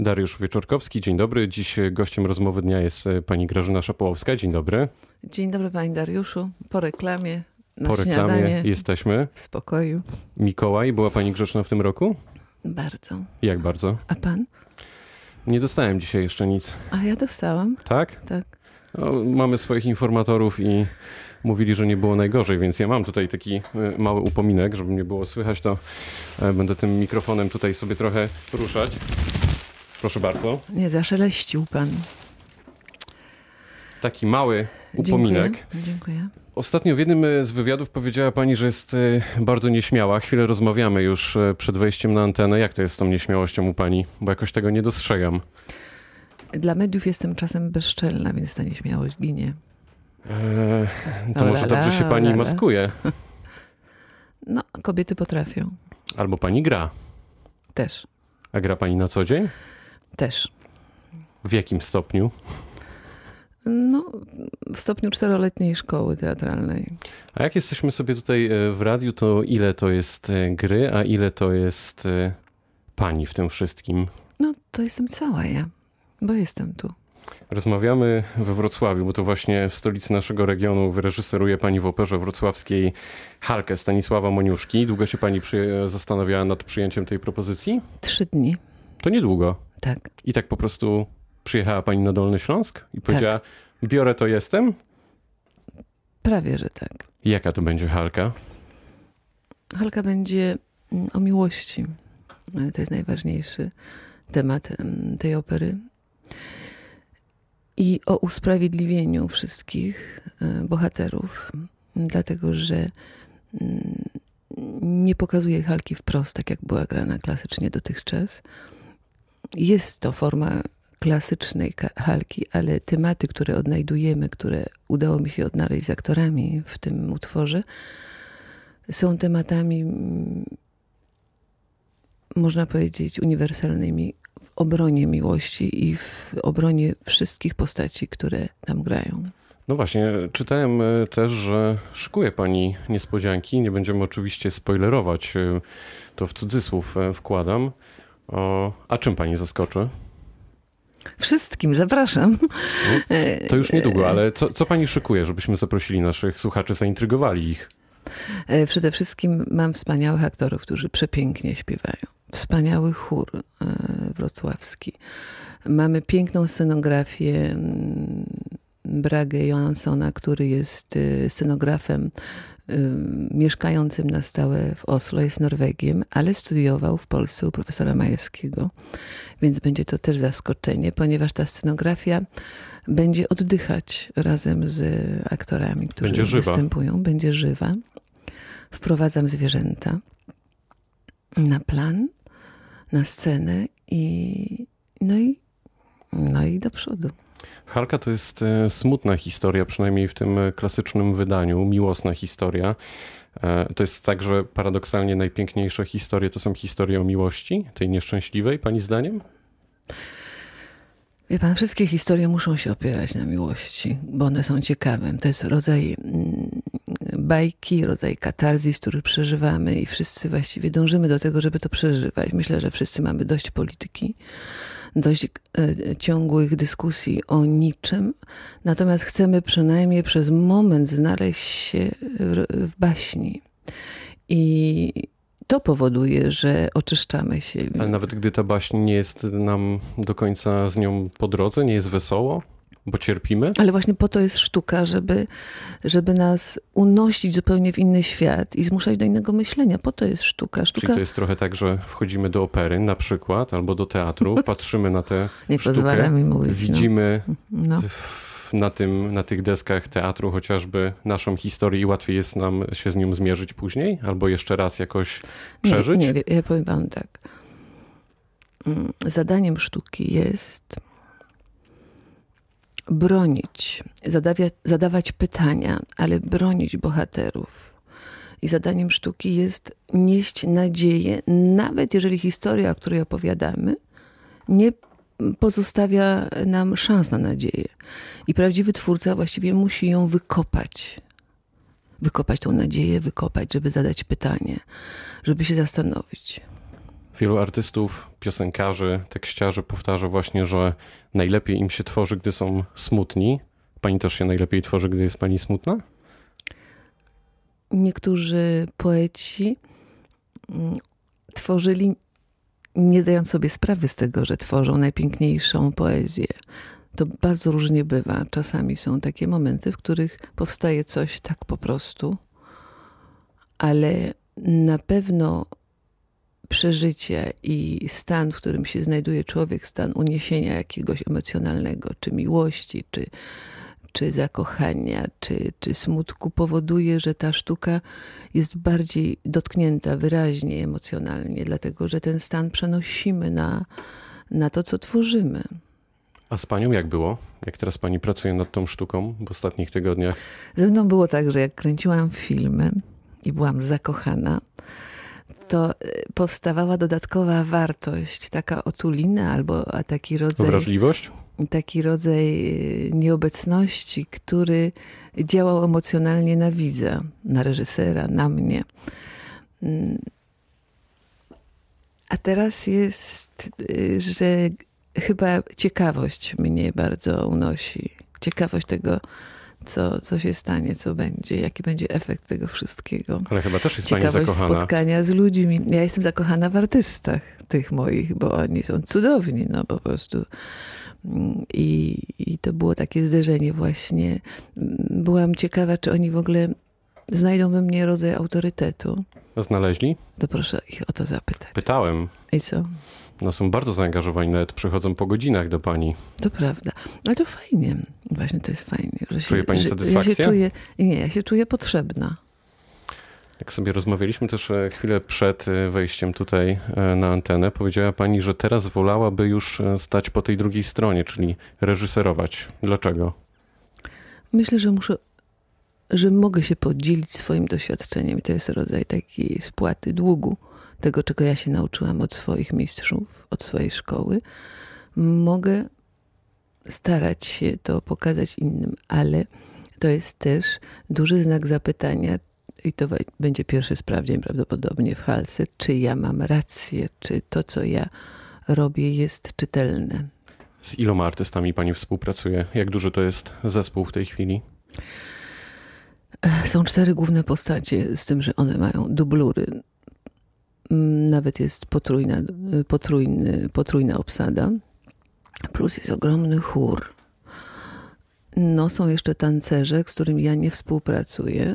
Dariusz Wieczorkowski, dzień dobry. Dziś gościem rozmowy dnia jest e, pani Grażyna Szapołowska. Dzień dobry. Dzień dobry panie Dariuszu. Po reklamie. Na po reklamie śniadanie, jesteśmy. W spokoju. Mikołaj, była pani grzeczna w tym roku? Bardzo. Jak bardzo? A pan? Nie dostałem dzisiaj jeszcze nic. A ja dostałam. Tak? Tak. No, mamy swoich informatorów i mówili, że nie było najgorzej, więc ja mam tutaj taki e, mały upominek, żeby nie było słychać, to e, będę tym mikrofonem tutaj sobie trochę ruszać. Proszę bardzo. Nie, zaszeleścił pan. Taki mały upominek. Dziękuję. Dziękuję. Ostatnio w jednym e, z wywiadów powiedziała pani, że jest e, bardzo nieśmiała. Chwilę rozmawiamy już e, przed wejściem na antenę. Jak to jest z tą nieśmiałością u pani? Bo jakoś tego nie dostrzegam. Dla mediów jestem czasem bezczelna, więc ta nieśmiałość ginie. Eee, to O może la dobrze się pani la la. maskuje. No, kobiety potrafią. Albo pani gra. Też. A gra pani na co dzień? Też. W jakim stopniu? No, w stopniu czteroletniej szkoły teatralnej. A jak jesteśmy sobie tutaj e, w radiu, to ile to jest e, gry, a ile to jest e, pani w tym wszystkim? No, to jestem cała ja, bo jestem tu. Rozmawiamy we Wrocławiu, bo to właśnie w stolicy naszego regionu wyreżyseruje pani w Operze Wrocławskiej Halkę Stanisława Moniuszki. Długo się pani przy... zastanawiała nad przyjęciem tej propozycji? Trzy dni. To niedługo. Tak. I tak po prostu przyjechała pani na Dolny Śląsk i powiedziała, biorę to jestem? Prawie, że tak. Jaka to będzie Halka? Halka będzie mm, o miłości. E, To jest najważniejszy temat em, tej opery. I o usprawiedliwieniu wszystkich e, bohaterów, dlatego że mm, nie pokazuje Halki wprost, tak jak była grana klasycznie dotychczas. Jest to forma klasycznej Halki, ale tematy, które odnajdujemy, które udało mi się odnaleźć z aktorami w tym utworze, są tematami, mm, można powiedzieć, uniwersalnymi w obronie miłości i w obronie wszystkich postaci, które tam grają. No właśnie, czytałem e, też, że szykuje pani niespodzianki. Nie będziemy oczywiście spoilerować, e, to w cudzysłów e, wkładam. O, a czym pani zaskoczy? Wszystkim zapraszam. No, to już niedługo, ale co, co pani szykuje, żebyśmy zaprosili naszych słuchaczy, zaintrygowali ich? E, Przede wszystkim mam wspaniałych aktorów, którzy przepięknie śpiewają. Wspaniały chór e, wrocławski. Mamy piękną scenografię mm, Brage Johanssona, który jest e, scenografem e, mieszkającym na stałe w Oslo, jest Norwegiem, ale studiował w Polsce u profesora Majewskiego, więc będzie to też zaskoczenie, ponieważ ta scenografia będzie oddychać razem z aktorami, którzy Będzie żywa. występują. Będzie żywa. Wprowadzam zwierzęta na plan, na scenę i no i, no i do przodu. Halka to jest e, smutna historia, przynajmniej w tym e, klasycznym wydaniu, miłosna historia. E, To jest tak, że paradoksalnie najpiękniejsze historie to są historie o miłości, tej nieszczęśliwej, pani zdaniem? Wie pan, wszystkie historie muszą się opierać na miłości, bo one są ciekawe. To jest rodzaj mm, bajki, rodzaj katarzis, który przeżywamy i wszyscy właściwie dążymy do tego, żeby to przeżywać. Myślę, że wszyscy mamy dość polityki, dość e, ciągłych dyskusji o niczym, natomiast chcemy przynajmniej przez moment znaleźć się w, w baśni. I to powoduje, że oczyszczamy się. Ale nawet gdy ta baśń nie jest nam do końca z nią po drodze, nie jest wesoło, bo cierpimy, Ale właśnie po to jest sztuka, żeby, żeby nas unosić zupełnie w inny świat i zmuszać do innego myślenia. Po to jest sztuka. Czyli Sztuka to jest trochę tak, że wchodzimy do opery na przykład, albo do teatru, patrzymy na tę nie sztukę, mi mówić. widzimy No. No. na, tym, na tych deskach teatru chociażby naszą historię i łatwiej jest nam się z nią zmierzyć później, albo jeszcze raz jakoś przeżyć. Nie, nie, ja powiem panu tak. Mm, Zadaniem sztuki jest bronić, zadawać pytania, ale bronić bohaterów. I zadaniem sztuki jest nieść nadzieję, nawet jeżeli historia, o której opowiadamy, nie pozostawia nam szans na nadzieję. I prawdziwy twórca właściwie musi ją wykopać. Wykopać tą nadzieję, wykopać, żeby zadać pytanie, żeby się zastanowić. Wielu artystów, piosenkarzy, tekściarzy powtarza właśnie, że najlepiej im się tworzy, gdy są smutni. Pani też się najlepiej tworzy, gdy jest pani smutna? Niektórzy poeci mm, tworzyli, nie zdając sobie sprawy z tego, że tworzą najpiękniejszą poezję. To bardzo różnie bywa. Czasami są takie momenty, w których powstaje coś tak po prostu, ale na pewno przeżycie i stan, w którym się znajduje człowiek, stan uniesienia jakiegoś emocjonalnego, czy miłości, czy, czy zakochania, czy, czy smutku, powoduje, że ta sztuka jest bardziej dotknięta wyraźnie emocjonalnie, dlatego że ten stan przenosimy na, na to, co tworzymy. A z panią jak było? Jak teraz pani pracuje nad tą sztuką w ostatnich tygodniach? Ze mną było tak, że jak kręciłam filmy i byłam zakochana, to e, powstawała dodatkowa wartość, taka otulina albo taki rodzaj. Wrażliwość? Taki rodzaj e, nieobecności, który działał emocjonalnie na widza, na reżysera, na mnie. Mm. A teraz jest, e, że chyba ciekawość mnie bardzo unosi. Ciekawość tego, co, co się stanie, co będzie, jaki będzie efekt tego wszystkiego. Ale chyba też jest Ciekawość pani zakochana. spotkania z ludźmi. Ja jestem zakochana w artystach tych moich, bo oni są cudowni, no po prostu. I, I to było takie zderzenie właśnie. Byłam ciekawa, czy oni w ogóle znajdą we mnie rodzaj autorytetu. Znaleźli? To proszę ich o to zapytać. Pytałem. I co? No są bardzo zaangażowani, nawet przychodzą po godzinach do pani. To prawda. Ale to fajnie. Właśnie to jest fajnie. Że się, Czuje pani że satysfakcję? Ja się czuję, nie, ja się czuję potrzebna. Jak sobie rozmawialiśmy też e, chwilę przed e, wejściem tutaj e, na antenę, powiedziała pani, że teraz wolałaby już stać po tej drugiej stronie, czyli reżyserować. Dlaczego? Myślę, że muszę, że mogę się podzielić swoim doświadczeniem. I to jest rodzaj takiej spłaty długu, tego, czego ja się nauczyłam od swoich mistrzów, od swojej szkoły. Mogę starać się to pokazać innym, ale to jest też duży znak zapytania, i to będzie pierwszy sprawdzian prawdopodobnie w Halsce, czy ja mam rację, czy to, co ja robię, jest czytelne. Z iloma artystami pani współpracuje? Jak duży to jest zespół w tej chwili? Są cztery główne postacie, z tym, że one mają dublury. Nawet jest potrójna, potrójny, potrójna obsada. Plus jest ogromny chór. No, są jeszcze tancerze, z którymi ja nie współpracuję.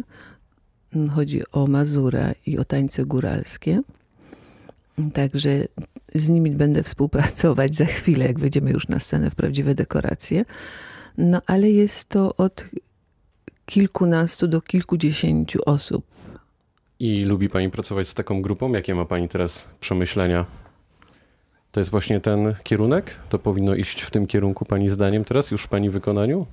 Chodzi o Mazura i o tańce góralskie. Także z nimi będę współpracować za chwilę, jak wejdziemy już na scenę w prawdziwe dekoracje. No ale jest to od kilkunastu do kilkudziesięciu osób. I lubi pani pracować z taką grupą? Jakie ma pani teraz przemyślenia? To jest właśnie ten kierunek? To powinno iść w tym kierunku pani zdaniem teraz, już w pani wykonaniu?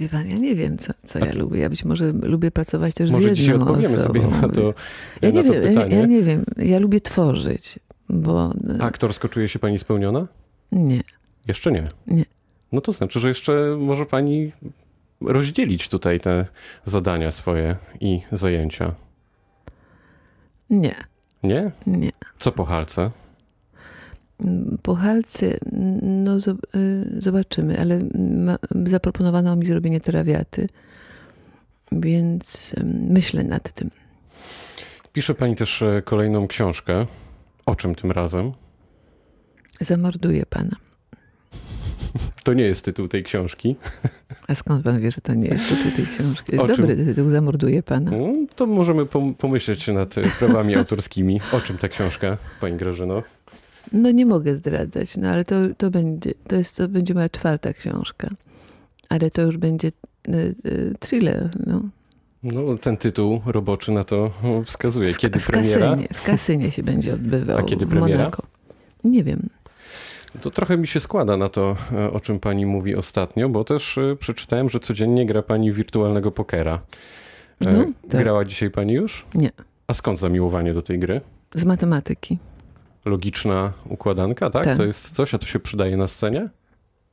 Wie pan, ja nie wiem, co, co ja lubię. Ja być może lubię pracować też może z jedną dzisiaj odpowiemy osobą. sobie na to, ja na nie to wiem, pytanie. Ja, ja nie wiem. Ja lubię tworzyć, bo... Aktorsko czuje się pani spełniona? Nie. Jeszcze nie? Nie. No to znaczy, że jeszcze może pani rozdzielić tutaj te zadania swoje i zajęcia. Nie. Nie? Nie. Co po halce? Po halce, no zobaczymy, ale ma, zaproponowano mi zrobienie trawiaty, więc myślę nad tym. Pisze pani też e, kolejną książkę. O czym tym razem? Zamorduję pana. To nie jest tytuł tej książki. A skąd pan wie, że to nie jest tytuł tej książki? O jest czym? dobry tytuł, Zamorduję pana. No, to możemy pom- pomyśleć nad e, prawami autorskimi. O czym ta książka, pani Grażyno? No nie mogę zdradzać, no ale to, to, będzie, to, jest, to będzie moja czwarta książka. Ale to już będzie y, y, thriller, no. No, ten tytuł roboczy na to o, wskazuje. Kiedy w premiera? Kasynie, w Kasynie się będzie odbywał A kiedy w premiera? Monako. Nie wiem. To trochę mi się składa na to, e, o czym pani mówi ostatnio, bo też e, przeczytałem, że codziennie gra pani wirtualnego pokera. E, No, tak. Grała dzisiaj pani już? Nie. A skąd zamiłowanie do tej gry? Z matematyki. Logiczna układanka, tak? Tak. To jest coś, a to się przydaje na scenie?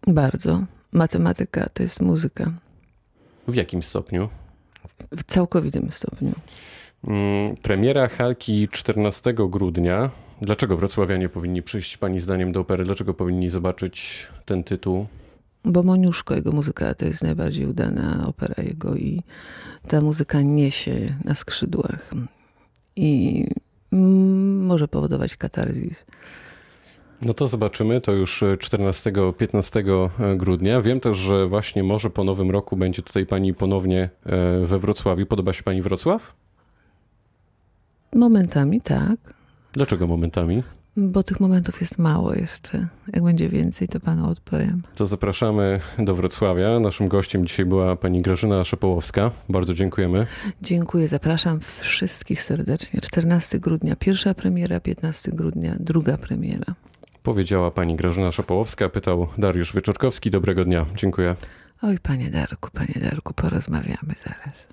Bardzo. Matematyka to jest muzyka. W jakim stopniu? W całkowitym stopniu. Mm, Premiera Halki 14 grudnia. Dlaczego wrocławianie powinni przyjść Pani zdaniem do opery? Dlaczego powinni zobaczyć ten tytuł? Bo Moniuszko, jego muzyka, to jest najbardziej udana opera jego i ta muzyka niesie na skrzydłach i może powodować katarzis. No to zobaczymy, to już 14-15 grudnia. Wiem też, że właśnie może po nowym roku będzie tutaj Pani ponownie e, we Wrocławiu. Podoba się Pani Wrocław? Momentami tak, Dlaczego momentami? bo tych momentów jest mało jeszcze. Jak będzie więcej, to panu odpowiem. To zapraszamy do Wrocławia. Naszym gościem dzisiaj była pani Grażyna Szopołowska. Bardzo dziękujemy. Dziękuję, zapraszam wszystkich serdecznie. 14 grudnia pierwsza premiera, 15 grudnia druga premiera. Powiedziała pani Grażyna Szopołowska, pytał Dariusz Wieczorkowski. Dobrego dnia. Dziękuję. Oj, panie Darku, panie Darku, porozmawiamy zaraz.